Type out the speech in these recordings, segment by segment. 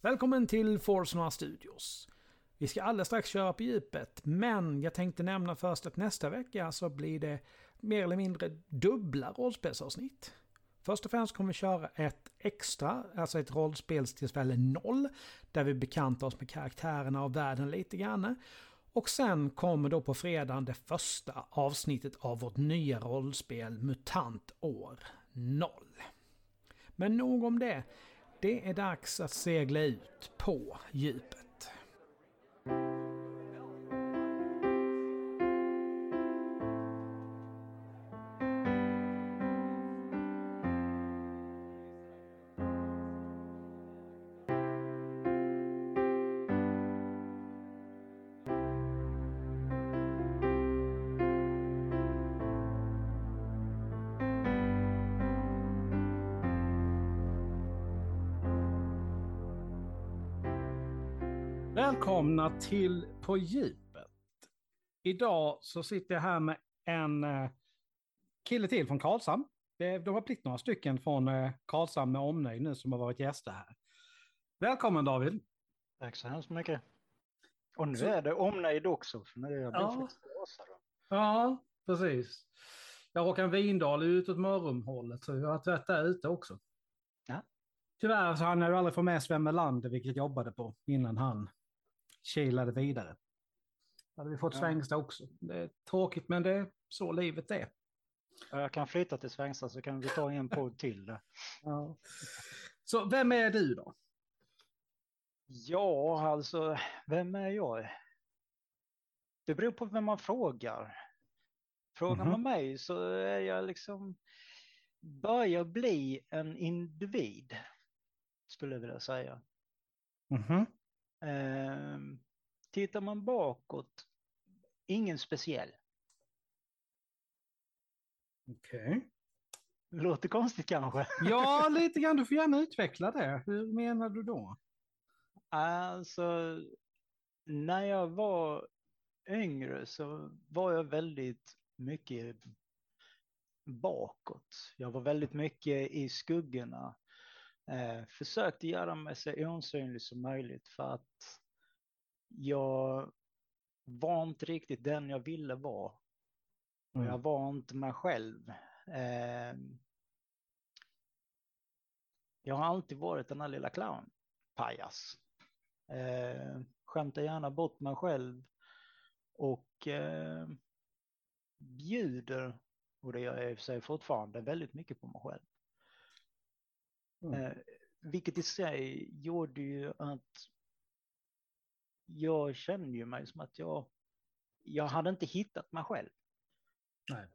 Välkommen till Forsnoa Studios. Vi ska alldeles strax köra på djupet, men jag tänkte nämna först att nästa vecka så blir det mer eller mindre dubbla rollspelsavsnitt. Först och främst kommer vi köra ett extra, alltså ett rollspelstillfälle 0, där vi bekantar oss med karaktärerna och världen lite grann. Och sen kommer då på fredagen det första avsnittet av vårt nya rollspel MUTANT år 0. Men nog om det. Det är dags att segla ut på djupet. Välkomna till På djupet. Idag så sitter jag här med en eh, kille till från Karlshamn. Det, det har blivit några stycken från eh, Karlshamn med omnejd nu som har varit gäster här. Välkommen David. Tack så hemskt mycket. Och nu är det omnejd också, för nu är jag Ja. Ja, precis. Jag Håkan Windahl är utåt Mörrumhållet så jag har varit där ute också. Ja. Tyvärr så hann jag ju aldrig få med Sven Melander, vilket jag jobbade på innan han kilade vidare. Då hade vi fått Ja. Svängsta också. Det är tråkigt men det är så livet är. Jag kan flytta till Svängsta så kan vi ta en podd till. Ja. Så vem är du då? Ja, alltså, vem är jag? Det beror på vem man frågar. Frågar Mhm. man mig så är jag liksom, börjar bli en individ, skulle jag vilja säga. Mhm. Ehm, tittar man bakåt, ingen speciell. Okej. Låter konstigt kanske. Ja, lite grann. Du får gärna utveckla det. Hur menar du då? Alltså, när jag var yngre så var jag väldigt mycket bakåt. Jag var väldigt mycket i skuggorna. Eh, försökte göra mig så osynlig som möjligt för att jag var inte riktigt den jag ville vara. Och jag Mm. var inte mig själv. Eh, jag har alltid varit den här lilla clown, pajas. Eh, skämtar gärna bort mig själv och eh, bjuder, och det gör jag i och för sig fortfarande, väldigt mycket på mig själv. Mm. Eh, vilket i sig gjorde ju att jag kände ju mig som att jag, jag hade inte hittat mig själv. Nej.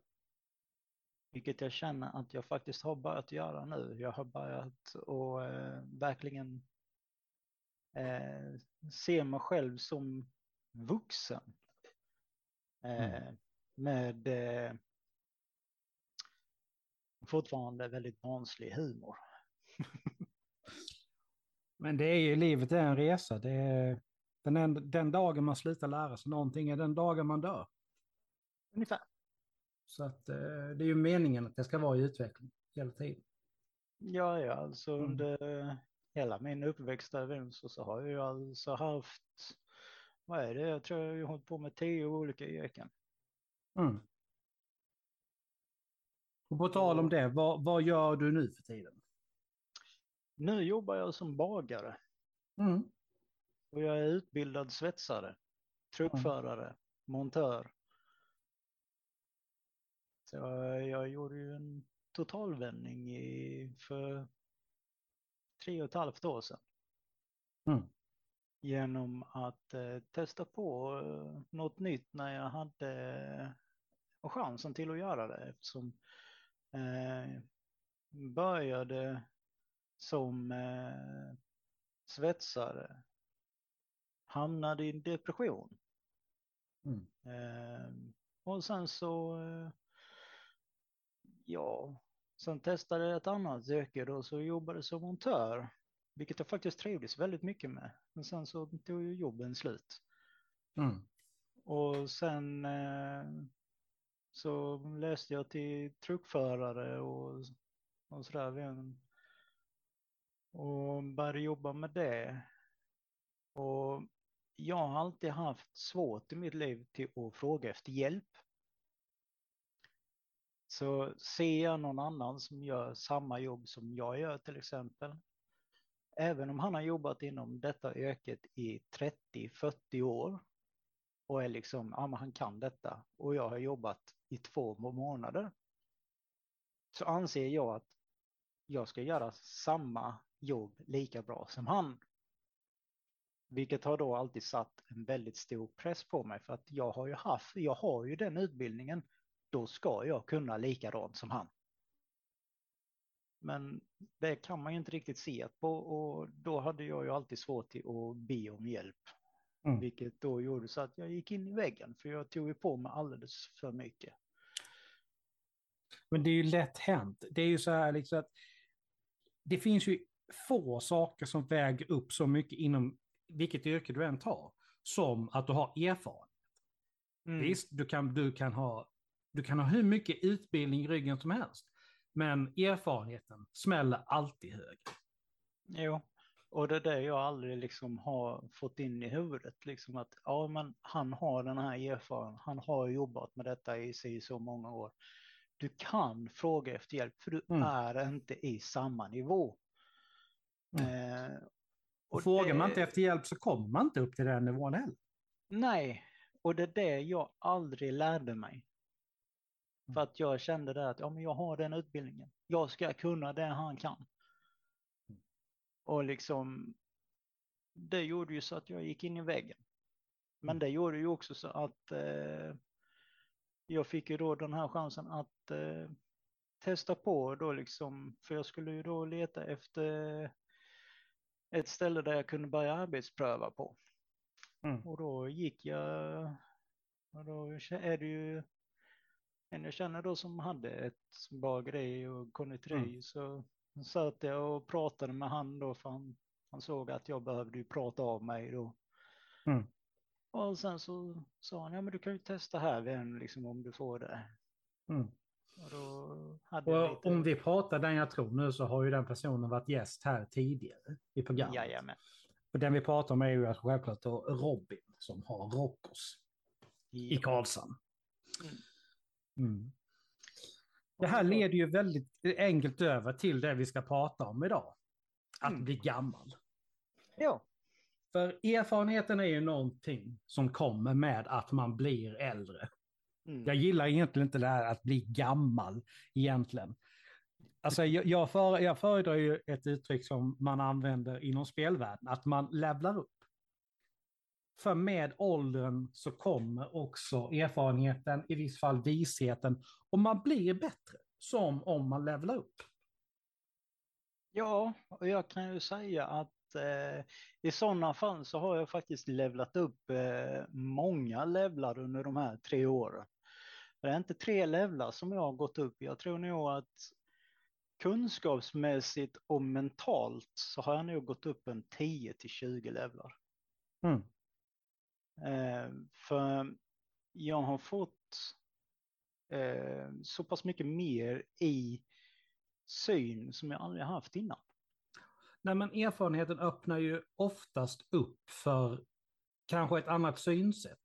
Vilket jag känner att jag faktiskt har börjat göra nu. Jag har börjat att eh, verkligen eh, se mig själv som vuxen. Eh, Med eh, fortfarande väldigt barnslig humor. Men det är ju, livet är en resa. Det är, den, en- den dagen man slutar lära sig någonting är den dagen man dör. Ungefär. Så att eh, det är ju meningen att det ska vara i utveckling hela tiden. Ja, ja, alltså Mm. under hela min uppväxt i Vimsö så har jag ju alltså haft, vad är det, jag tror jag har hållit på med tio olika yrken. Mm. Och på tal om det, vad, vad gör du nu för tiden? Nu jobbar jag som bagare Mm. och jag är utbildad svetsare, truckförare, montör. Så jag, jag gjorde ju en totalvändning i, för tre och ett halvt år sedan. Mm. Genom att eh, testa på eh, något nytt när jag hade eh, chansen till att göra det. Eftersom eh, började som eh, svetsare, hamnade i en depression. Mm. Eh, och sen så, eh, ja, sen testade jag ett annat yrke då, så jobbade som montör, vilket jag faktiskt trivdes väldigt mycket med. Men sen så tog ju jobben slut. Mm. Och sen eh, så läste jag till truckförare och, och sådär. Och började jobba med det Och jag har alltid haft svårt i mitt liv till att fråga efter hjälp. Så ser jag någon annan som gör samma jobb som jag gör till exempel, även om han har jobbat inom detta yrket i 30-40 år och är liksom, ja men han kan detta och jag har jobbat i två månader. Så anser jag att jag ska göra samma jobb lika bra som han. Vilket har då alltid satt en väldigt stor press på mig för att jag har ju haft, jag har ju den utbildningen, då ska jag kunna likadant som han. Men det kan man ju inte riktigt se på och då hade jag ju alltid svårt till att be om hjälp. Mm. Vilket då gjorde så att jag gick in i väggen för jag tog ju på mig alldeles för mycket. Men det är ju lätt hänt. Det är ju så här liksom att det finns ju få saker som väger upp så mycket inom vilket yrke du än tar som att du har erfarenhet. Mm. Visst, du kan, du, kan ha, du kan ha hur mycket utbildning i ryggen som helst. Men erfarenheten smäller alltid högre. Jo, och det är det jag aldrig liksom har fått in i huvudet. Liksom att ja, men han har den här erfarenheten, han har jobbat med detta i sig så många år. Du kan fråga efter hjälp för du mm. är inte i samma nivå. Mm. Eh, och, frågar det... man inte efter hjälp så kommer man inte upp till den nivån heller. Nej, och det är det jag aldrig lärde mig. För att jag kände där att ja, men jag har den utbildningen. Jag ska kunna det han kan. Och liksom, det gjorde ju så att jag gick in i väggen. Men det gjorde ju också så att eh, jag fick ju då den här chansen att eh, testa på då liksom, för jag skulle ju då leta efter ett ställe där jag kunde börja arbetspröva på. Mm. Och då gick jag, och då är det ju en jag känner då som hade ett bageri och konditori mm. så satt jag och pratade med han då för han, han såg att jag behövde ju prata av mig då. Mm. Och sen så sa han, ja men du kan ju testa här igen liksom om du får det. Mm. Och, och om vi pratar den jag tror nu så har ju den personen varit gäst här tidigare i programmet. Jajamän. Och den vi pratar om är ju självklart Robin som har Rockos i Karlshamn. Mm. Mm. Det här leder ju väldigt enkelt över till det vi ska prata om idag. Att mm. bli gammal. Ja. För erfarenheten är ju någonting som kommer med att man blir äldre. Mm. Jag gillar egentligen inte det här att bli gammal egentligen. Alltså jag, jag, för, jag föredrar ju ett uttryck som man använder inom spelvärlden, att man levlar upp. För med åldern så kommer också erfarenheten, i viss fall visheten, och man blir bättre, som om man levlar upp. Ja, och jag kan ju säga att eh, i sådana fall så har jag faktiskt levlat upp eh, många levlar under de här tre åren. Det är inte tre levlar som jag har gått upp. Jag tror nog att kunskapsmässigt och mentalt så har jag nog gått upp en 10 till 20 levlar. Mm. Eh, för jag har fått eh, så pass mycket mer i syn som jag aldrig haft innan. Nej, men erfarenheten öppnar ju oftast upp för kanske ett annat synsätt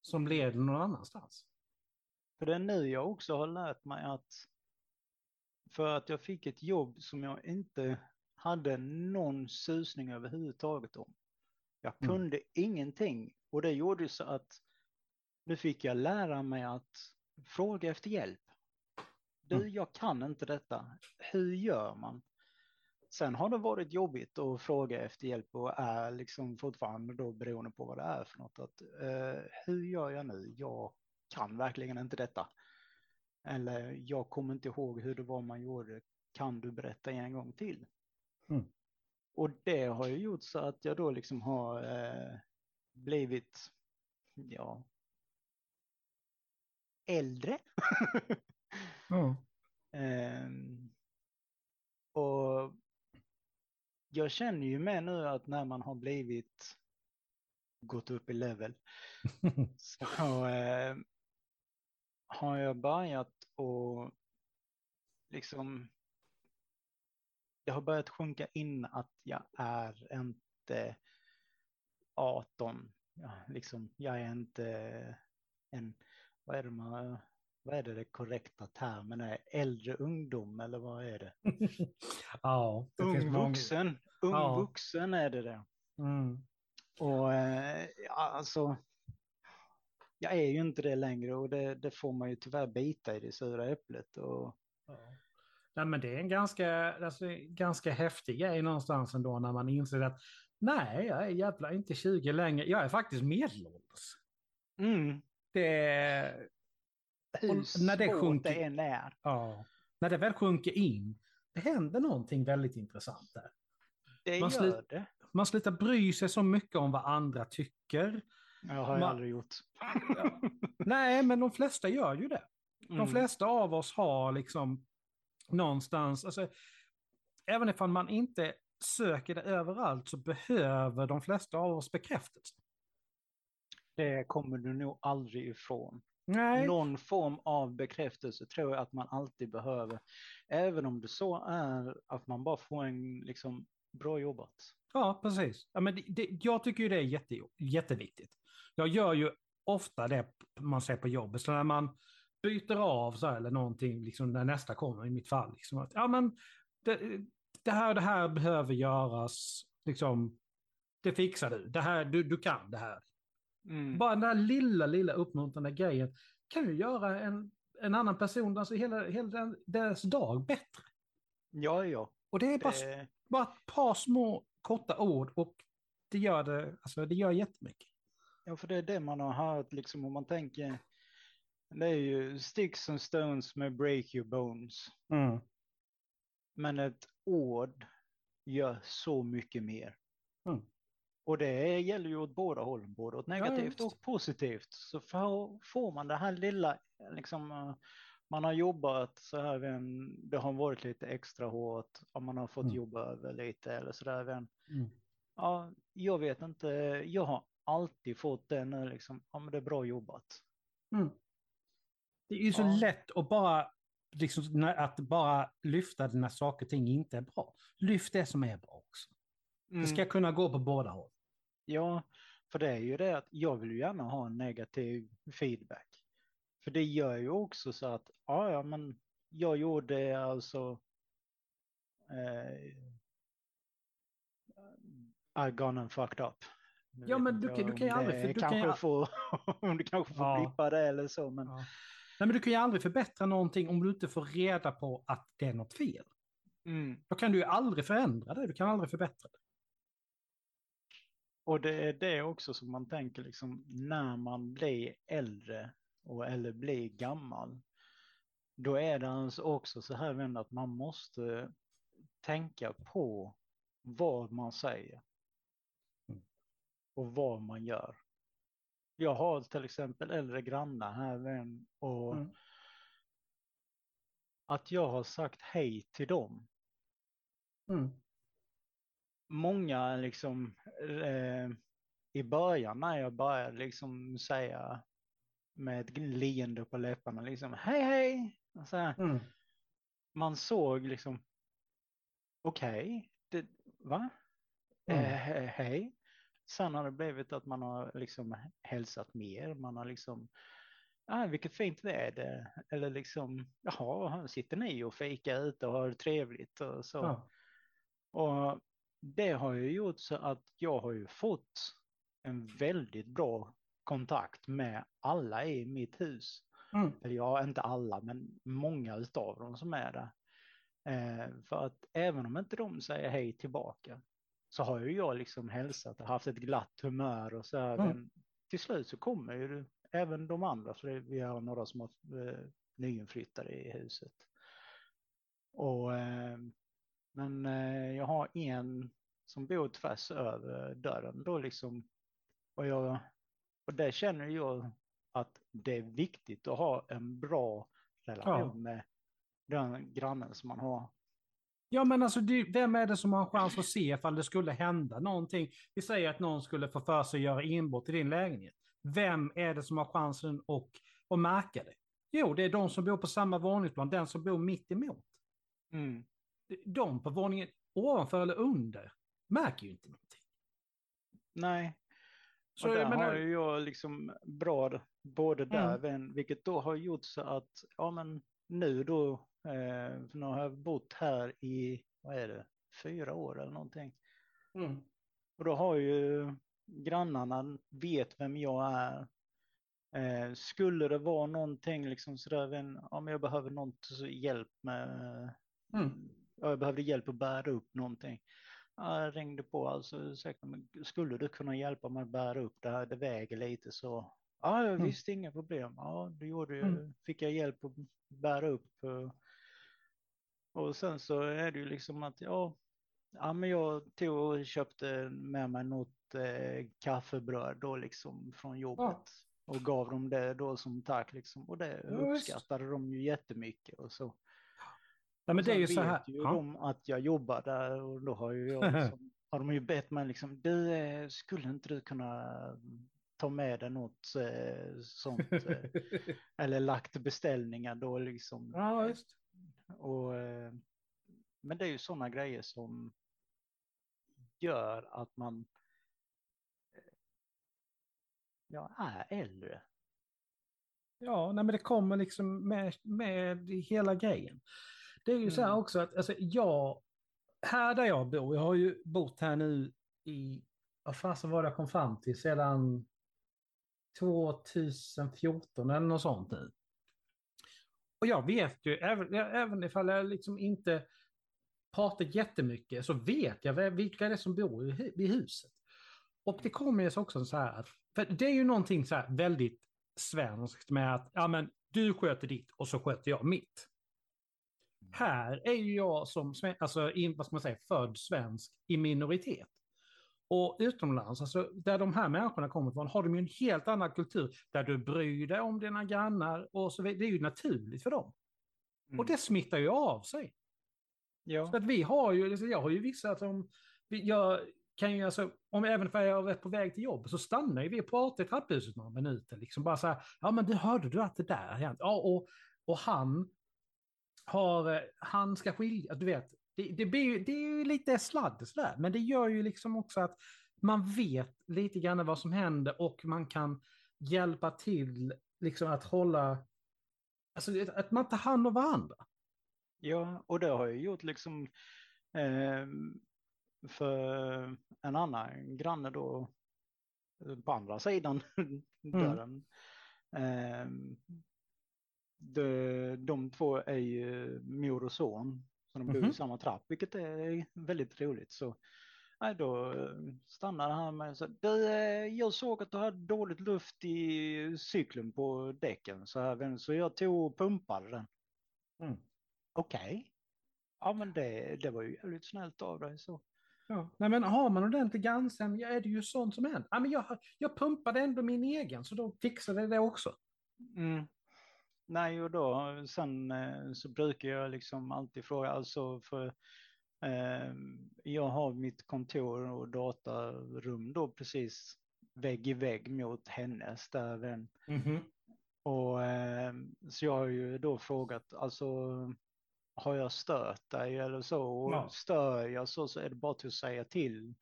som leder någon annanstans. För det är nu jag också har lärt mig att för att jag fick ett jobb som jag inte hade någon susning överhuvudtaget om. Jag mm. kunde mm. ingenting och det gjorde så att nu fick jag lära mig att fråga efter hjälp. Du, mm. jag kan inte detta. Hur gör man? Sen har det varit jobbigt att fråga efter hjälp och är liksom fortfarande då beroende på vad det är för något. Att, eh, hur gör jag nu? Jag kan verkligen inte detta. Eller jag kommer inte ihåg hur det var man gjorde. Kan du berätta en gång till? Mm. Och det har ju gjort så att jag då liksom har eh, blivit, ja, äldre. mm. um, och jag känner ju med nu att när man har blivit gått upp i level så eh, har jag börjat och liksom det har börjat sjunka in att jag är inte 18. Ja, liksom, jag är inte en, vad är det man, vad är det, det korrekta termen är? Äldre ungdom eller vad är det? ja, det ung vuxen, ung Ja. vuxen är det det. Mm. Och eh, ja, alltså, jag är ju inte det längre och det, det får man ju tyvärr bita i det sura äpplet. Och, Ja. Nej, men det är en ganska, alltså, ganska häftig grej någonstans ändå när man inser att nej, jag är jävla inte 20 längre. Jag är faktiskt medelålders. mm, Det, hur när det sjunker- det än är. ja, när det väl sjunker in, det händer någonting väldigt intressant där. Det Man gör det. Man slutar bry sig så mycket om vad andra tycker. Jag har jag Man- aldrig gjort. Nej, men de flesta gör ju det. De Mm. flesta av oss har liksom någonstans, alltså, även ifall man inte söker det överallt så behöver de flesta av oss bekräftelse. Det kommer du nog aldrig ifrån. Nej, Någon form av bekräftelse tror jag att man alltid behöver. Även om det så är att man bara får en liksom bra jobbat. ja precis. Ja, men det, det, jag tycker ju det är jätte, jätteviktigt. Jag gör ju ofta det man säger på jobbet, så när man byter av så här, eller någonting, liksom när nästa kommer i mitt fall. Liksom, att, ja, men det, det här det här behöver göras, liksom, det fixar du, det här, du, du kan det här. Mm. Bara den där lilla, lilla uppmuntrande grejen kan ju göra en, en annan person, alltså hela, hela deras dag bättre. Ja, ja. Och det är bara, Det, bara ett par små korta ord och det gör det, alltså det gör jättemycket. Ja, för det är det man har hört liksom om man tänker. Det är ju sticks and stones med break your bones. Mm. Men ett ord gör så mycket mer. Mm. Och det gäller ju åt båda hållen, både åt negativt visst. och positivt. Så får, får man det här lilla, liksom, eh, man har jobbat så här, en, det har varit lite extra hårt, om man har fått Mm. jobba över lite eller så där. En, Mm. ja, jag vet inte, jag har alltid fått den, eh, liksom, ja men det är bra jobbat. Mm. Det är ju så Ja. lätt att bara, liksom, att bara lyfta när saker och ting inte är bra. Lyft det som är bra också. Det ska Mm. kunna gå på båda håll. Ja, för det är ju det att jag vill ju gärna ha en negativ feedback. För det gör ju också så att, ja, ja, men jag gjorde alltså eh, I gone and fucked up. Nu Ja, men du kan- du kan ju aldrig- för du kan kanske ju- får, du kanske får Ja. blippa det eller så, men Ja. Nej, men du kan ju aldrig förbättra någonting om du inte får reda på att det är något fel. mm. Då kan du ju aldrig förändra det, du kan aldrig förbättra det. Och det är det också som man tänker liksom när man blir äldre och eller blir gammal. Då är det alltså också så här att man måste tänka på vad man säger. Och vad man gör. Jag har till exempel äldre grannar här och Mm. att jag har sagt hej till dem Mm. många liksom eh, i början när jag började liksom säga med ett leende på läpparna liksom hej hej. Så här, Mm. man såg liksom okej, det va? Mm. Eh, he- hej. Sen har det blivit att man har liksom hälsat mer. Man har liksom, ah, vilket fint väder. Eller liksom, jaha, sitter ni och fikar ute och har det trevligt och så. Ja. Och det har ju gjort så att jag har ju fått en väldigt bra kontakt med alla i mitt hus. Mm. Eller ja, inte alla, men många utav dem som är där. Eh, för att även om inte de säger hej tillbaka så har ju jag liksom hälsat och haft ett glatt humör och så här. Mm. Men till slut så kommer ju även de andra, för det- vi har några som har eh, nyinflyttade i huset. Och, eh, men eh, jag har en som bor tvärs över dörren då liksom. Och, jag, och där känner jag att det är viktigt att ha en bra relation Ja. med den grannen som man har. Ja, men alltså, vem är det som har en chans att se ifall det skulle hända någonting? Vi säger att någon skulle få för sig att göra inbrott i din lägenhet. Vem är det som har chansen att, att märka det? Jo, det är de som bor på samma våningsplan, den som bor mitt emot. Mm. De på våningen ovanför eller under märker ju inte någonting. Nej, Så och där jag menar, har ju jag liksom bra både där, Mm. vilket då har gjort så att, ja men nu då, eh, för nu har jag bott här i, vad är det, fyra år eller någonting. mm. Och då har ju grannarna vet vem jag är. Eh, skulle det vara någonting liksom sådär, en, om jag behöver någon hjälp med, Mm. ja, jag behövde hjälp att bära upp någonting. Ja, Jag ringde på, alltså säkert, men skulle du kunna hjälpa mig att bära upp det här, det väger lite så. Ja, jag Mm. inga problem. Ja, det gjorde ju, Mm. fick jag hjälp att bära upp. Och sen så är det ju liksom att, ja, ja men jag tog och köpte med mig något eh, kaffebröd då liksom från jobbet. Och gav dem det då som tack liksom. Och det Ja, visst. uppskattade de ju jättemycket och så. Nej, men det är ju så här. ju Ja. de att jag jobbar där och då har ju jag liksom, har de ju bett mig liksom, du eh, skulle inte du kunna ta med dig något eh, sånt eh, eller lagt beställningar då liksom. ja, visst. Och, eh, men det är ju sådana grejer som gör att man eh, ja, är äldre. Ja, nej, men det kommer liksom med, med hela grejen. Det är ju så här Mm. också att alltså, jag, här där jag bor, jag har ju bott här nu i, vad fasen var det jag kom fram till, sedan 2014 eller något sånt nu. Och jag vet ju, även, även ifall jag liksom inte pratar jättemycket, så vet jag vilka det är som bor i, hu- i huset. Och det kommer ju också så här, för det är ju någonting så här väldigt svenskt med att, ja men du sköter ditt och så sköter jag mitt. Här är ju jag som, alltså, in, vad ska man säga, född svensk i minoritet. Och utomlands, alltså, där de här människorna kommer ifrån, har de ju en helt annan kultur där du bryr dig om dina grannar och så vidare. Det är ju naturligt för dem. Mm. Och det smittar ju av sig. ja. Så att vi har ju, alltså, jag har ju vissa som, jag kan ju alltså, om även för jag är på väg till jobb så stannar ju vi och pratar i trapphuset några minuter. Liksom bara så här, ja men du hörde du att det där hänt? Ja, och, och han har, eh, han ska skilja, du vet, det, det, blir det är ju lite sladd sådär, men det gör ju liksom också att man vet lite grann vad som händer och man kan hjälpa till liksom att hålla, alltså att man tar hand om varandra. Ja, och det har jag gjort liksom eh, för en annan granne då på andra sidan dörren. Eh, de, de två är ju mor och son, så de bor i samma trapp, vilket är väldigt roligt. Så nej, då eh, stannar han med så du, eh, jag såg att du hade dåligt luft i cykeln på däcken så här, så jag tog och pumpade den. Mm. Okej. Ja, men det, det var ju jävligt snällt av dig så. Ja. Nej, men har man ordentlig grannsämja är det ju sånt som händer. Ja, men jag, jag pumpade ändå min egen, så då fixade det också. Mm. Nej, och då sen eh, så brukar jag liksom alltid fråga, alltså för eh, jag har mitt kontor och datarum då precis vägg i vägg mot hennes där vän. Och eh, så jag har ju då frågat, alltså har jag stört dig eller så? Och Ja. stör jag så, så är det bara till att säga till.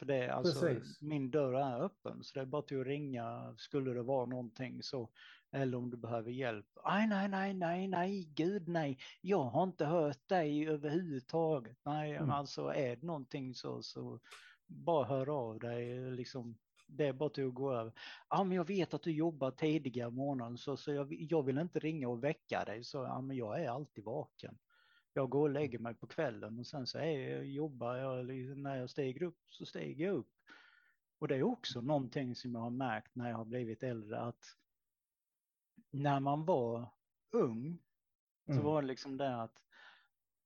För det är alltså, Precis. min dörr är öppen så det är bara till att ringa skulle det vara någonting så. Eller om du behöver hjälp. Nej, nej, nej, nej, nej, gud nej. Jag har inte hört dig överhuvudtaget. Nej, Mm. alltså är det någonting så, så bara hör av dig liksom. Det är bara till att gå över. Ja, men jag vet att du jobbar tidiga morgonen så, så jag, jag vill inte ringa och väcka dig. Så ja, men jag är alltid vaken. Jag går och lägger mig på kvällen och sen så är jag, jobbar jag, när jag stiger upp så stiger jag upp. Och det är också någonting som jag har märkt när jag har blivit äldre att när man var ung så Mm. var det liksom det att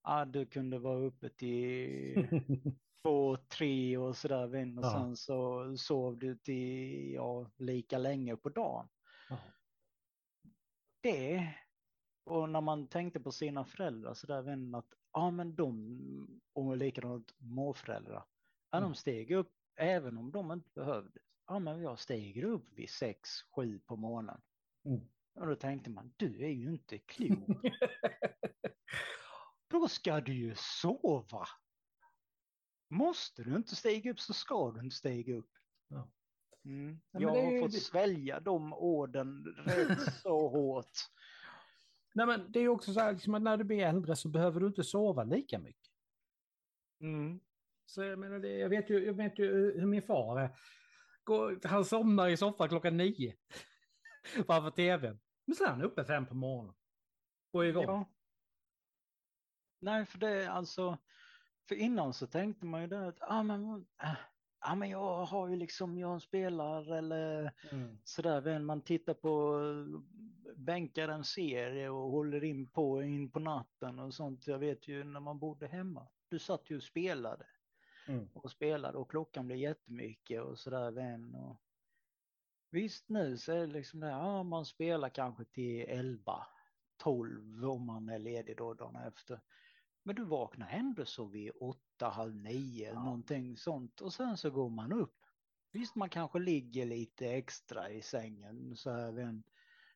ah, du kunde vara uppe till två, tre och sådär vän och Ja. sen så sov du till ja, lika länge på dagen. Ja. Det och när man tänkte på sina föräldrar så där vän att ja men de och likadant morföräldrar. Ja, Mm. de steg upp även om de inte behövde. Ja men jag stiger upp vid sex, sju på morgonen. Mm. Och då tänkte man du är ju inte klok. Då ska du ju sova. Måste du inte stiga upp så ska du inte stiga upp. Ja. Mm. men Jag har ju- fått svälja de orden rätt så hårt. Nej, men det är också så här liksom, att när du blir äldre så behöver du inte sova lika mycket. Mm. Så jag menar, det, jag, vet ju, jag vet ju hur min far är. Går, han somnar i soffan klockan nio. Framför tvn. Men sen är han uppe fem på morgonen. Och är igång. Ja. Nej, för det är alltså, för innan så tänkte man ju det att, ah, men, äh, ah, men jag har ju liksom, jag spelar eller Mm. sådär, men man tittar på, bänkar en serie och håller in på in på natten och sånt. Jag vet ju när man bodde hemma, du satt ju och spelade Mm. och spelade och klockan blev jättemycket och sådär vän. Och... Visst nu så är det liksom det, ja man spelar kanske till 11, 12 om man är ledig då dagen efter. Men du vaknar ändå så vid 8, halv 9 eller Ja. någonting sånt och sen så går man upp. Visst man kanske ligger lite extra i sängen så här en,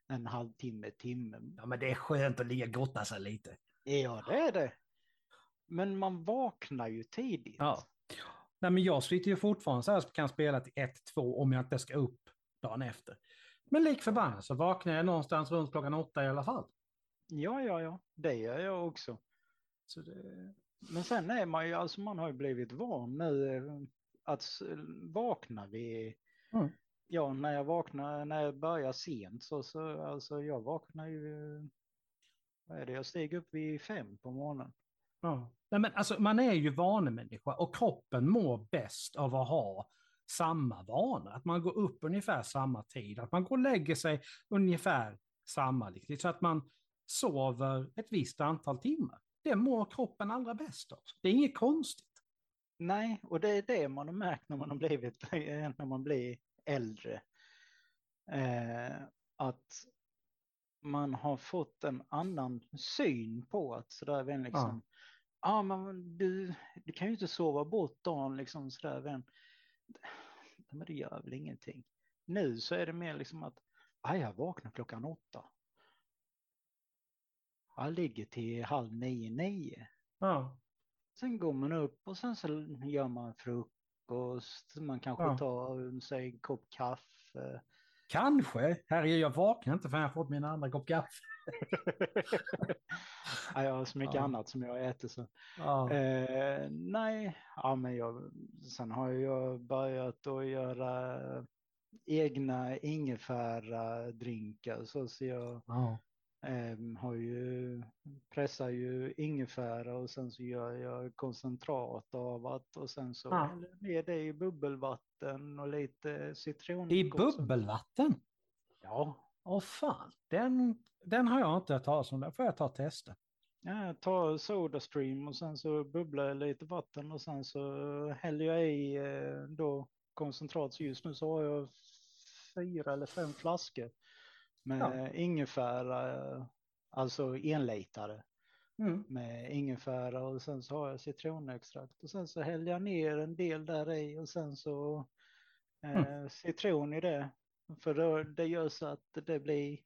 en halvtimme, timme. Ja, men det är skönt att ligga och gotta sig lite. Ja det är det. Men man vaknar ju tidigt. Ja. Nej, men jag sitter ju fortfarande så här så kan spela till 1-2 om jag inte ska upp dagen efter. Men lik förbannat så vaknar jag någonstans runt klockan åtta i alla fall. Ja, ja, ja, det gör jag också. Så det... Men sen är man ju, alltså man har ju blivit van nu eh, att vakna vid, Mm. ja när jag vaknar, när jag börjar sent så, så alltså jag vaknar ju, vad är det, jag steg upp vid fem på morgonen. Ja. Nej, men alltså, man är ju vanemänniska och kroppen mår bäst av att ha samma vanor. Att man går upp ungefär samma tid, att man går och lägger sig ungefär samma liksom, så att man sover ett visst antal timmar. Det mår kroppen allra bäst av. Det är inget konstigt. Nej, och det är det man har märkt när man har blivit, när man blir äldre. Eh, att man har fått en annan syn på att sådär vän liksom. Ja, men du, du kan ju inte sova bort dagen liksom sådär vän. Men det gör väl ingenting. Nu så är det mer liksom att ah, jag vaknar klockan åtta. Jag ligger till halv nio, nio. Ja. Sen går man upp och sen så gör man frukost. Man kanske Ja. tar sig en kopp kaffe. Kanske. Herregud, jag vaknar inte förrän jag fått min andra kopp kaffe. ja, jag har så mycket Ja. annat som jag äter så. Ja. Eh, nej, ja, men jag, sen har jag börjat att göra egna ingefära drinkar så, så jag Ja. Ehm, har ju pressar ju ingefära och sen så gör jag koncentrat av att och sen så Ja. häller jag ner det i bubbelvatten och lite citron. I bubbelvatten? Ja, Åh fan, den, den har jag inte hört talas om. Den får jag ta och testa. Ja, jag tar Sodastream och sen så bubblar jag lite vatten och sen så häller jag i eh, då koncentrat. Så just nu så har jag fyra eller fem flaskor med Ja. ingefära, alltså enlitare Mm. med ingefära och sen så har jag citronextrakt och sen så häller jag ner en del där i och sen så eh, citron i det. För då, det gör så att det blir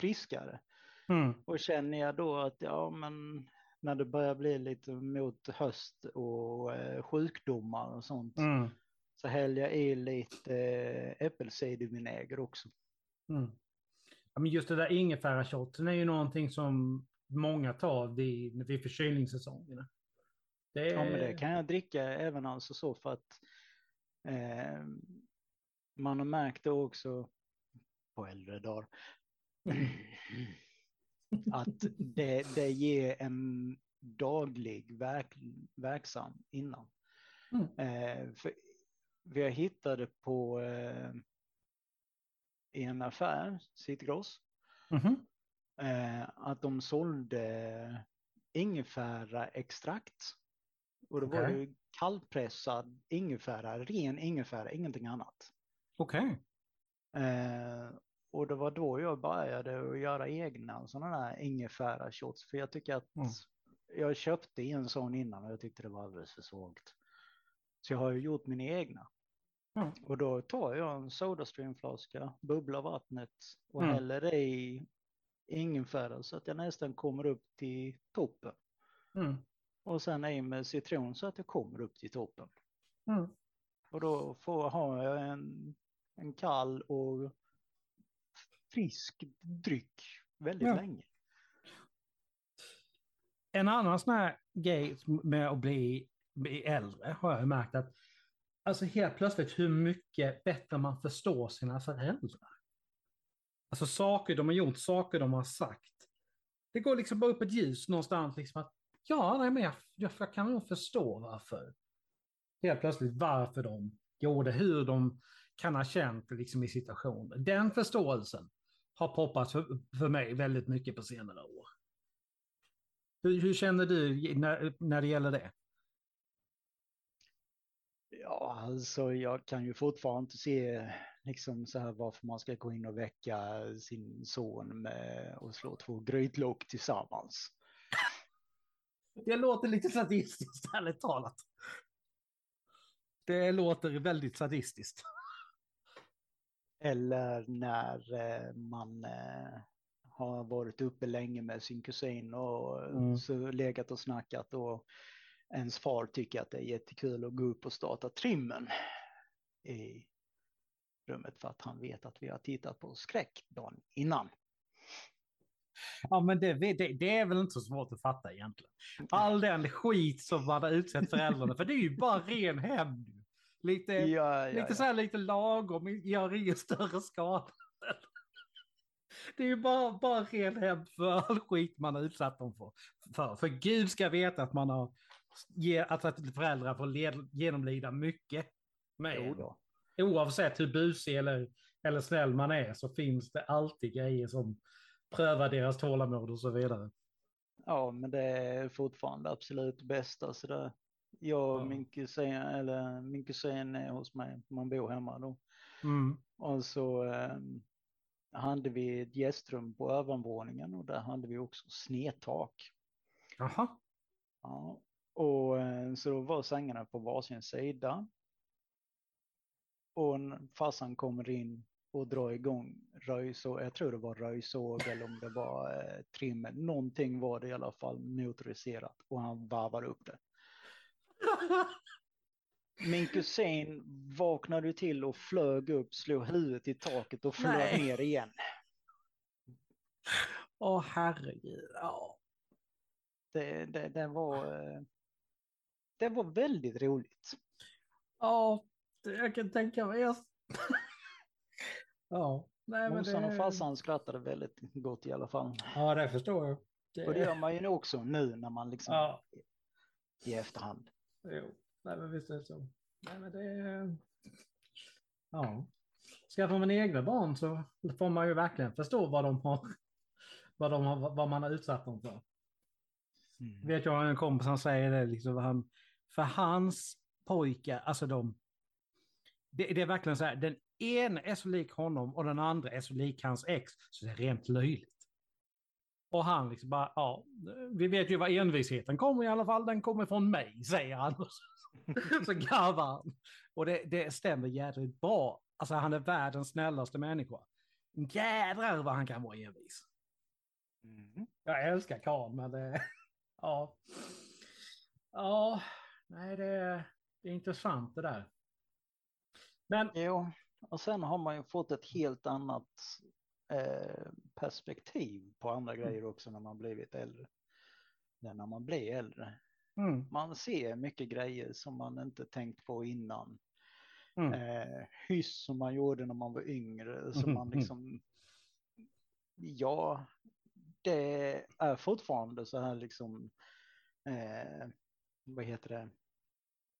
friskare. Mm. Och känner jag då att ja men när det börjar bli lite mot höst och eh, sjukdomar och sånt Mm. så häller jag i lite eh, äppelcidervinäger också. Mm. Ja, men just det där ingefärashotten är ju någonting som många tar vid, vid förkylningssäsongerna. Det. Ja men det kan jag dricka även alltså så för att eh, man har märkt det också på äldre dagar. att det, det ger en daglig verk, verksam innan. Mm. Eh, för vi har hittade på eh, i en affär, Citygross, Mhm. eh, att de sålde ingefära extrakt. Och då var Okej. det ju kallpressad ingefära, ren ingefära, ingenting annat. Okej. Eh, och det var då jag började att göra egna sådana där ingefära shots. För jag tycker att Mm. jag köpte en sån innan och jag tyckte det var alldeles för svagt. Så jag har ju gjort mina egna. Mm. Och då tar jag en Sodastreamflaska, bubblar vattnet och Mm. häller i ingefära så att jag nästan kommer upp till toppen. Mm. Och sen i med citron så att jag kommer upp till toppen. Mm. Och då får, har jag en en kall och frisk dryck väldigt Ja. länge. En annan sån här grej med att bli, bli äldre har jag märkt att alltså helt plötsligt hur mycket bättre man förstår sina föräldrar. Alltså saker de har gjort, saker de har sagt. Det går liksom bara upp ett ljus någonstans liksom att ja, nej, men jag, jag, jag kan nog förstå varför. Helt plötsligt varför de gjorde, hur de kan ha känt liksom i situationer. Den förståelsen har poppat för, för mig väldigt mycket på senare år. Hur, hur känner du när, när det gäller det? Ja, alltså jag kan ju fortfarande inte se liksom så här varför man ska gå in och väcka sin son med och slå två grytlock tillsammans. Det låter lite sadistiskt, ärligt talat. Det låter väldigt sadistiskt. Eller när eh, man eh, har varit uppe länge med sin kusin och Mm. så legat och snackat och ens far tycker att det är jättekul att gå upp och starta trimmen i rummet för att han vet att vi har tittat på skräck dagen innan. Ja, men det, det, det är väl inte så svårt att fatta egentligen. All den skit som man har utsett föräldrarna för, det är ju bara ren hämnd. Lite, Ja, ja, lite ja. så här lite lagom, gör ingen större skada. Det är ju bara, bara ren hämnd för all skit man har utsatt dem för. För, för Gud ska veta att man har ge, att att föräldrar får led, genomlida mycket med Jo. Oavsett hur busig eller, eller snäll man är så finns det alltid grejer som prövar deras tålamod och så vidare. Ja, men det är fortfarande absolut bästa. Så det, jag och Ja. min kusin, eller min kusin är hos mig, man bor hemma då. Mm. Och så eh, hade vi ett gästrum på övervåningen och där hade vi också snedtak. Jaha. Ja. Och eh, så då var sängarna på varsin sida. Och farsan kommer in och drar igång röjsåg, jag tror det var röjsåg eller om det var eh, trimmer, någonting var det i alla fall motoriserat och han varvar upp det. Min kusin vaknade till och flög upp, slog huvudet i taket och flög Nej. ner igen. Åh herregud. Ja. Det, det, det, var, eh, det var väldigt roligt. Ja, jag kan tänka mig. Jag... ja, nej men Morsan och det... farsan skrattade väldigt gott i alla fall. Ja, det förstår jag. Det... Och det gör man ju också nu när man liksom Ja, i efterhand. jo. Nej men visst är det så. Nej men det... Ja. Skaffar man egna barn så får man ju verkligen förstå vad de har, vad, de har, vad man har utsatt dem för. Vet jag en kompis som säger det, liksom, han, för hans pojkar, alltså de, det, det är verkligen så här, den ena är så lik honom och den andra är så lik hans ex, så det är rent löjligt. Och han liksom bara, ja, vi vet ju var envisheten kommer i alla fall, den kommer från mig, säger han. Så garvar han. Och det, det stämmer jädrigt bra. Alltså han är världens snällaste människa. Jädrar vad han kan vara envis. Mm. Jag älskar Karl, men det... Ja. Ja, nej det är, det är intressant det där. Men, Jo, och sen har man ju fått ett helt annat eh, perspektiv på andra grejer också när man blivit äldre. Än när man blir äldre. mm, Man ser mycket grejer som man inte tänkt på innan. mm, Eh, hyss som man gjorde när man var yngre. Som Mhm, man mhm. liksom... Ja, det är fortfarande så här liksom... Eh, vad heter det?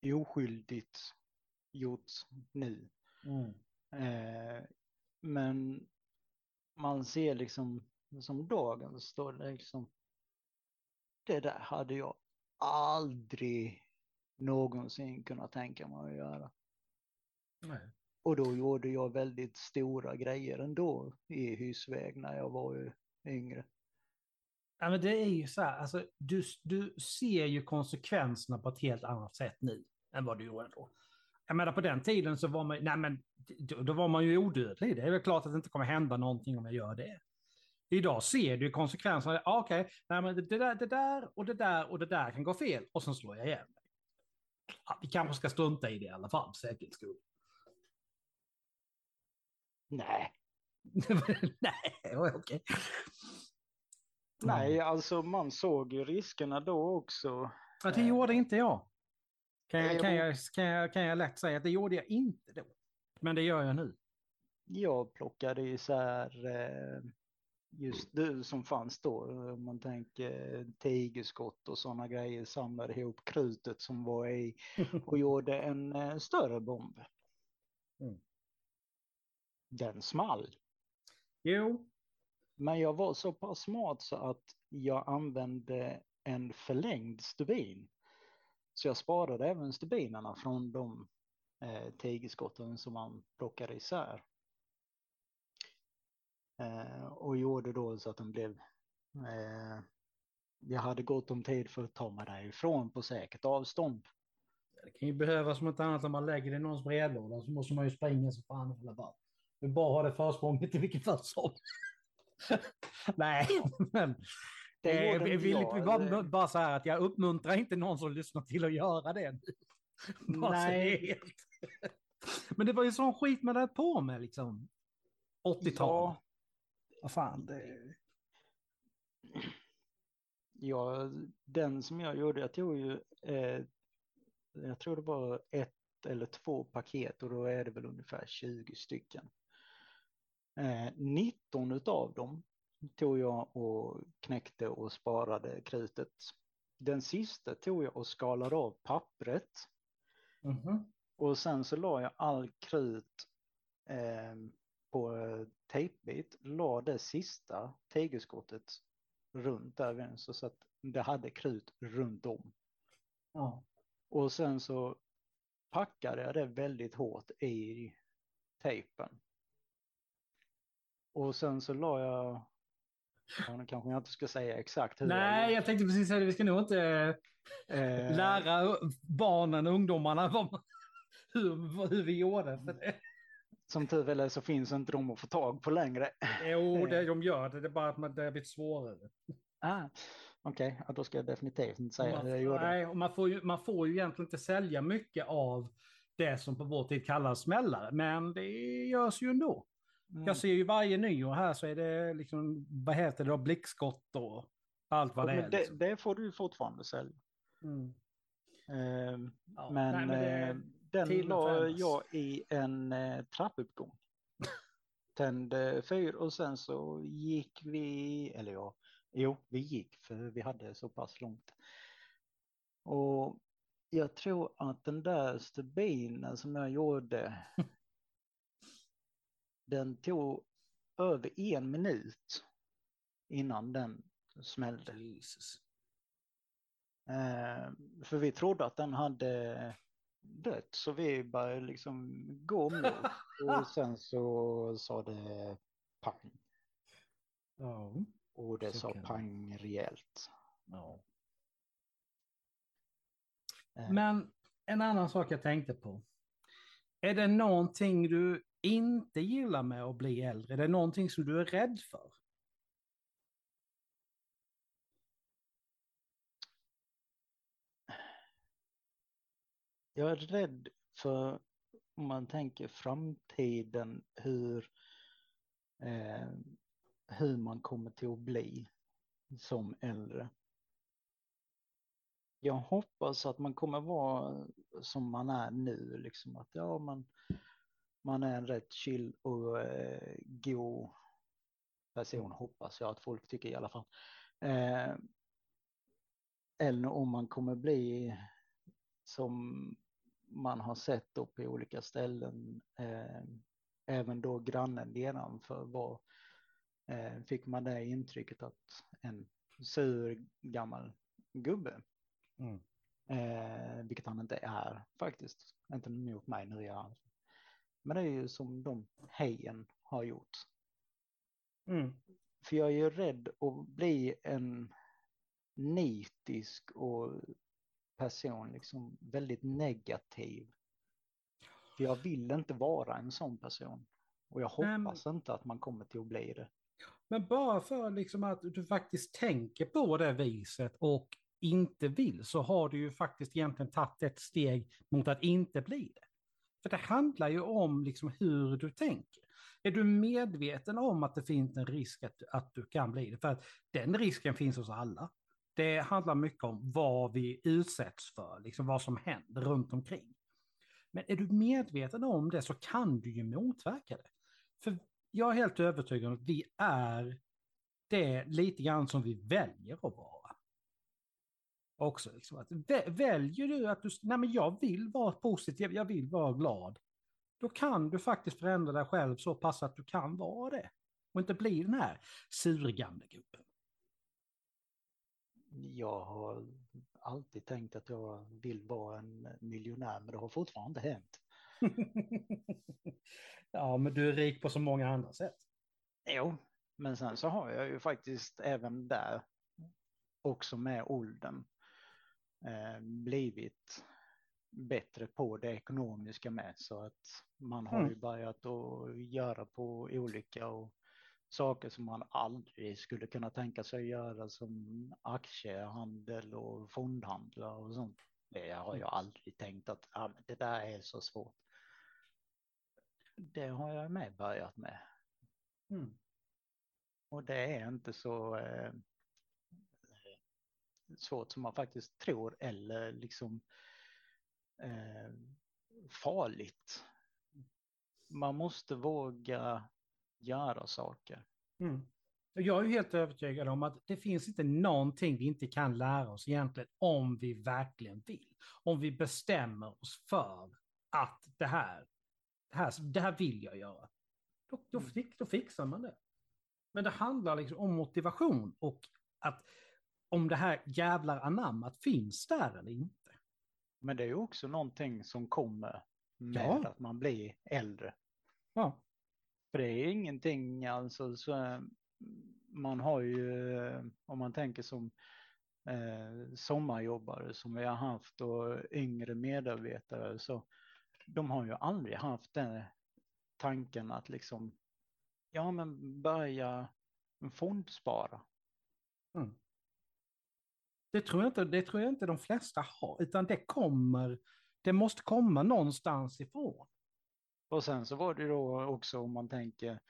Oskyldigt gjort nu. mm, Eh, men man ser liksom som dagen så står det liksom. Det där hade jag aldrig någonsin kunnat tänka mig att göra. nej. Och då gjorde jag väldigt stora grejer ändå i husväg när jag var yngre. Ja, men det är ju så här, alltså, du, du ser ju konsekvenserna på ett helt annat sätt nu än vad du gjorde då. Jag menar på den tiden så var man, nej men, då, då var man ju odödlig. Det är väl klart att det inte kommer hända någonting om jag gör det. Idag ser du konsekvenserna. Ah, Okej, men det, där, det där och det där och det där kan gå fel och sen slår jag ihjäl mig. Ja, vi kanske ska strunta i det i alla fall, för säkerhets skull. Nej. Nej, okej. Nej, alltså man såg ju riskerna då också. Ja, det gjorde inte jag. Kan jag, Nej, kan, jag- jag, kan, jag, kan jag lätt säga att det gjorde jag inte då. Men det gör jag nu. Jag plockade isär eh, just det som fanns då. Om man tänker tigerskott och sådana grejer. Samlade ihop krutet som var i och gjorde en eh, större bomb. Mm. Den small. Jo, Men jag var så pass smart så att jag använde en förlängd stubin. Så jag sparade även stubinerna från de eh, tigerskotten som man plockade isär. Eh, och gjorde då så att den blev... Eh, jag hade gott om tid för att ta mig därifrån på säkert avstånd. det kan ju behövas som ett annat om man lägger det i någons brevlåda så måste man ju springa så fan i bara... Du bara har det försprånget i vilket fall som. Nej, men det eh, vill jag. bara, bara så här att jag uppmuntrar inte någon som lyssnar till att göra det. Nej. Men det var ju sån skit man hade på med liksom. 80-tal. Ja, Vad fan, det... Ja, den som jag gjorde, jag tog ju, eh, jag tror det var ett eller två paket och då är det väl ungefär 20 stycken. Eh, 19 utav dem tog jag och knäckte och sparade krutet. Den sista tog jag och skalade av pappret Mhm. och sen så la jag all krut eh, på tejpbit, la det sista tigerskottet runt där så att det hade krut runt om. Ja. Och sen så packade jag det väldigt hårt i tejpen. Och sen så la jag, ja, nu kanske jag inte ska säga exakt hur Nej, jag tänkte precis säga det. Vi ska nog inte eh, lära barnen och ungdomarna vad, hur, hur vi gjorde. För det. Som tur väl är så finns inte de att få tag på längre. Jo, det, de gör det. Det är bara att man- det har blivit svårare. Ah, Okej, ja, då ska jag definitivt inte säga man, hur jag gjorde. nej, och man, får ju, man får ju egentligen inte sälja mycket av det som på vår tid kallas smällare, men det görs ju ändå. Mm. Jag ser ju varje nyår här så är det liksom, vad heter det då, blickskott och allt vad Ja, det är. det, Liksom. det får du fortfarande sälja. Mm. Eh, Ja, men nej, men det- eh, den la jag i en eh, trappuppgång. Tände fyr och sen så gick vi, eller ja, jo, vi gick för vi hade så pass långt. Och jag tror att den där stubinen som jag gjorde, den tog över en minut innan den smällde. Jesus. Eh, för vi trodde att den hade dött så vi började liksom gå mot och sen så sa det pang Ja. och det sa pang rejält. ja. Eh, Men en annan sak jag tänkte på. Är det någonting du inte gillar med att bli äldre? Är det någonting som du är rädd för? Jag är rädd för om man tänker framtiden hur eh, hur man kommer till att bli som äldre. Jag hoppas att man kommer vara som man är nu, liksom att ja, man, man är en rätt chill och eh, god person, hoppas jag att folk tycker i alla fall. Eh, eller om man kommer bli som man har sett då på olika ställen, eh, även då grannen nedanför var, eh, fick man det intrycket att en sur gammal gubbe Mm. Eh, vilket han inte är faktiskt. Inte mot mig nu är han. Men det är ju som de hejen har gjort. Mm. För jag är ju rädd att bli en nitisk och person, liksom väldigt negativ. För jag vill inte vara en sån person. Och jag Nej, men- hoppas inte att man kommer till att bli det. Men bara för liksom att du faktiskt tänker på det viset och inte vill så har du ju faktiskt egentligen tagit ett steg mot att inte bli det. För det handlar ju om liksom hur du tänker. Är du medveten om att det finns en risk att, att du kan bli det? För att den risken finns hos alla. Det handlar mycket om vad vi utsätts för, liksom vad som händer runt omkring. Men är du medveten om det så kan du ju motverka det. För jag är helt övertygad om att vi är det lite grann som vi väljer att vara. Också liksom att väljer du att du, nej men jag vill vara positiv, jag vill vara glad. Då kan du faktiskt förändra dig själv så pass att du kan vara det. Och inte bli den här surgamle gubben. Jag har alltid tänkt att jag vill vara en miljonär, men det har fortfarande inte hänt. ja, men du är rik på så många andra sätt. Jo, men sen så har jag ju faktiskt även där, också med åldern, blivit bättre på det ekonomiska med. Så att man har mm. ju börjat att göra på olika och saker som man aldrig skulle kunna tänka sig göra som aktiehandel och fondhandlar och sånt. Det har jag aldrig tänkt att ja, det där är så svårt. Det har jag med börjat med. Mm. Och det är inte så eh, svårt som man faktiskt tror eller liksom eh, farligt. Man måste våga göra saker. Mm. Jag är helt övertygad om att det finns inte någonting vi inte kan lära oss egentligen om vi verkligen vill. Om vi bestämmer oss för att det här, det här, det här vill jag göra. Då, då, mm. då fixar man det. Men det handlar liksom om motivation och att om det här jävlar anammat finns där eller inte. Men det är ju också någonting som kommer med ja. att man blir äldre. Ja. För det är ingenting, alltså, så, man har ju, om man tänker som eh, sommarjobbare som vi har haft och yngre medarbetare, så de har ju aldrig haft den tanken att liksom, ja men börja fondspara. Mm. Det tror, jag inte, det tror jag inte de flesta har, utan det kommer, det måste komma någonstans ifrån. Och sen så var det då också om man tänker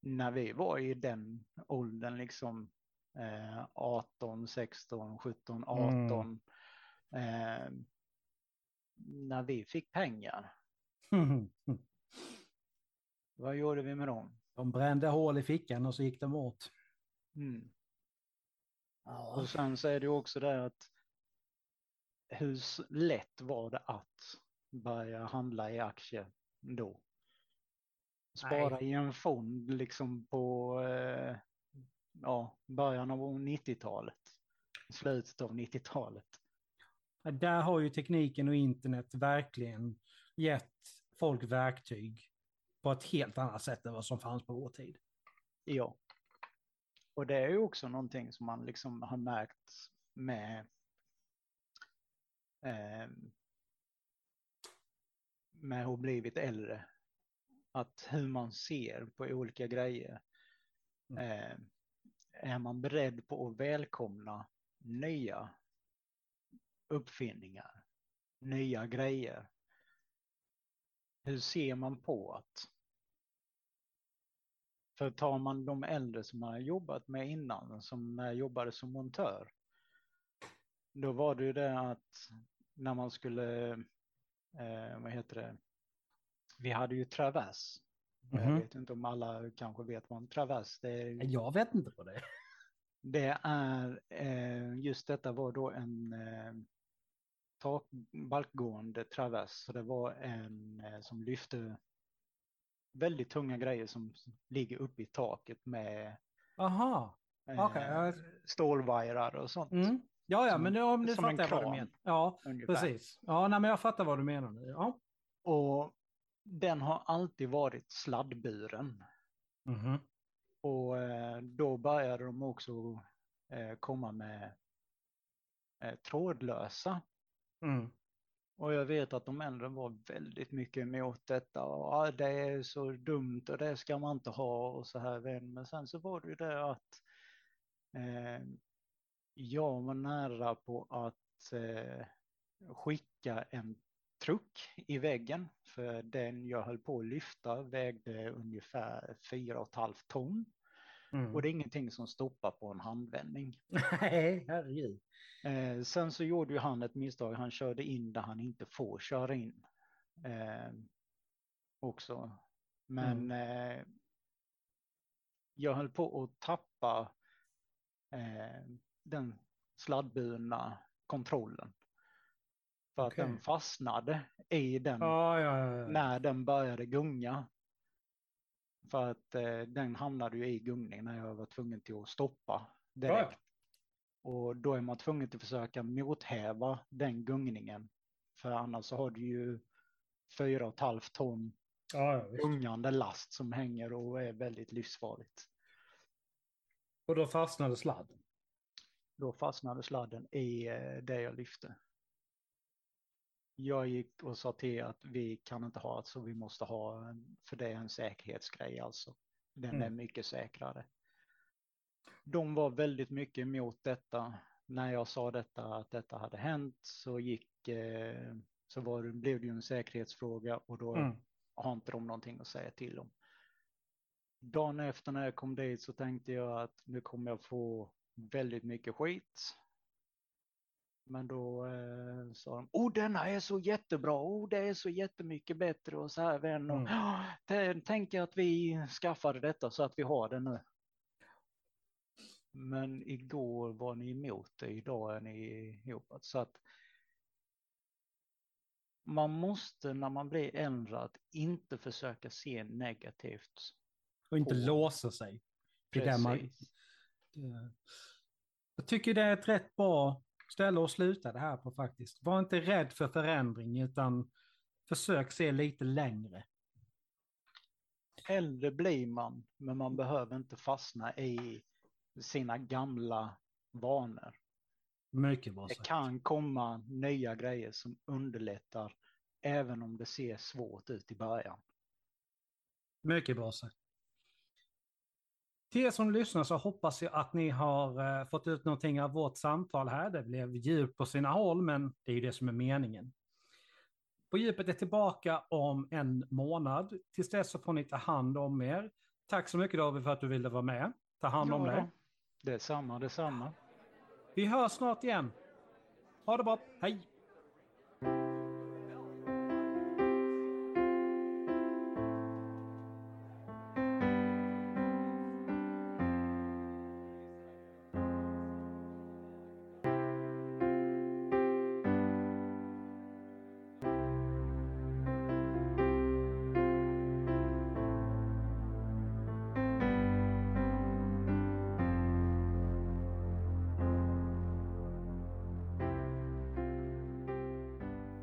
när vi var i den åldern liksom eh, 18, 16, 17, 18. Mm. Eh, när vi fick pengar. Vad gjorde vi med dem? De brände hål i fickan och så gick de åt. Mm. Ja. Och sen så är det också det att hur lätt var det att börja handla i aktier då? Spara Nej. i en fond liksom på eh, ja, början av 90-talet, slutet av 90-talet. Där har ju tekniken och internet verkligen gett folk verktyg på ett helt annat sätt än vad som fanns på vår tid. Ja. Och det är ju också någonting som man liksom har märkt med eh, med att blivit äldre. Att hur man ser på olika grejer. Mm. Eh, är man beredd på att välkomna nya uppfinningar, nya grejer? Hur ser man på att för tar man de äldre som man har jobbat med innan, som när jag jobbade som montör, då var det ju det att när man skulle, eh, vad heter det, vi hade ju travers. Mm -hmm. Jag mhm. vet inte om alla kanske vet vad en travers det är. Jag vet inte vad det är. Det är, eh, just detta var då en eh, takbalkgående travers, så det var en eh, som lyfte väldigt tunga grejer som ligger uppe i taket med Aha. Eh, stålvajrar och sånt. Mm. Ja, ja, som, men nu, nu fattar jag vad du menar. Ja, ungefär. precis. Ja, nej, men jag fattar vad du menar nu. Ja. Och den har alltid varit sladdburen. Mm. Och eh, då började de också eh, komma med eh, trådlösa. Mm. Och jag vet att de äldre var väldigt mycket emot detta. Och, ah, det är så dumt och det ska man inte ha och så här. Men sen så var det ju det att eh, jag var nära på att eh, skicka en truck i väggen. För den jag höll på att lyfta vägde ungefär 4,5 ton. Mm. Och det är ingenting som stoppar på en handvändning. Nej, herregud. Eh, sen så gjorde ju han ett misstag. Han körde in där han inte får köra in. Eh, också. Men eh, jag höll på att tappa eh, den sladdburna kontrollen. För att Okej. den fastnade i den Ja, ja, ja, ja. när den började gunga. För att eh, den hamnade ju i gungning när jag var tvungen till att stoppa direkt. Och då är man tvungen att försöka mothäva den gungningen. För annars så har du ju fyra och ett halvt ton ja, gungande last som hänger och är väldigt livsfarligt. Och då fastnade sladden. Då fastnade sladden i eh, det jag lyfte. Jag gick och sa till att vi kan inte ha det så vi måste ha, för det är en säkerhetsgrej alltså. Den Mm. är mycket säkrare. De var väldigt mycket emot detta. När jag sa detta, att detta hade hänt, så gick, eh, så var, det- blev det ju en säkerhetsfråga och då Mm. har inte de någonting att säga till om. Dagen efter när jag kom dit så tänkte jag att nu kommer jag få väldigt mycket skit. Men då eh, sa de, oh denna är så jättebra, oh det är så jättemycket bättre och så här vän. Och, Mm. "Ja, t- Tänk att vi skaffade detta så att vi har det nu. Men igår var ni emot det, idag är ni ihop. Så att man måste när man blir äldre att inte försöka se negativt. Och inte På- låsa sig. till det man, Precis. jag tycker det är ett rätt bra ställe att sluta det här på faktiskt. Var inte rädd för förändring utan försök se lite längre. Äldre blir man, men man behöver inte fastna i sina gamla vanor. Mycket bra Det sagt. kan komma nya grejer som underlättar även om det ser svårt ut i början. Mycket bra sagt. Till er som lyssnar så hoppas jag att ni har eh, fått ut någonting av vårt samtal här. Det blev djupt på sina håll, men det är ju det som är meningen. På djupet är tillbaka om en månad. Tills dess så får ni ta hand om er. Tack så mycket David för att du ville vara med. Ta hand om Ja, dig. Det är samma, det är samma. Vi hörs snart igen. Ha det bra. Hej!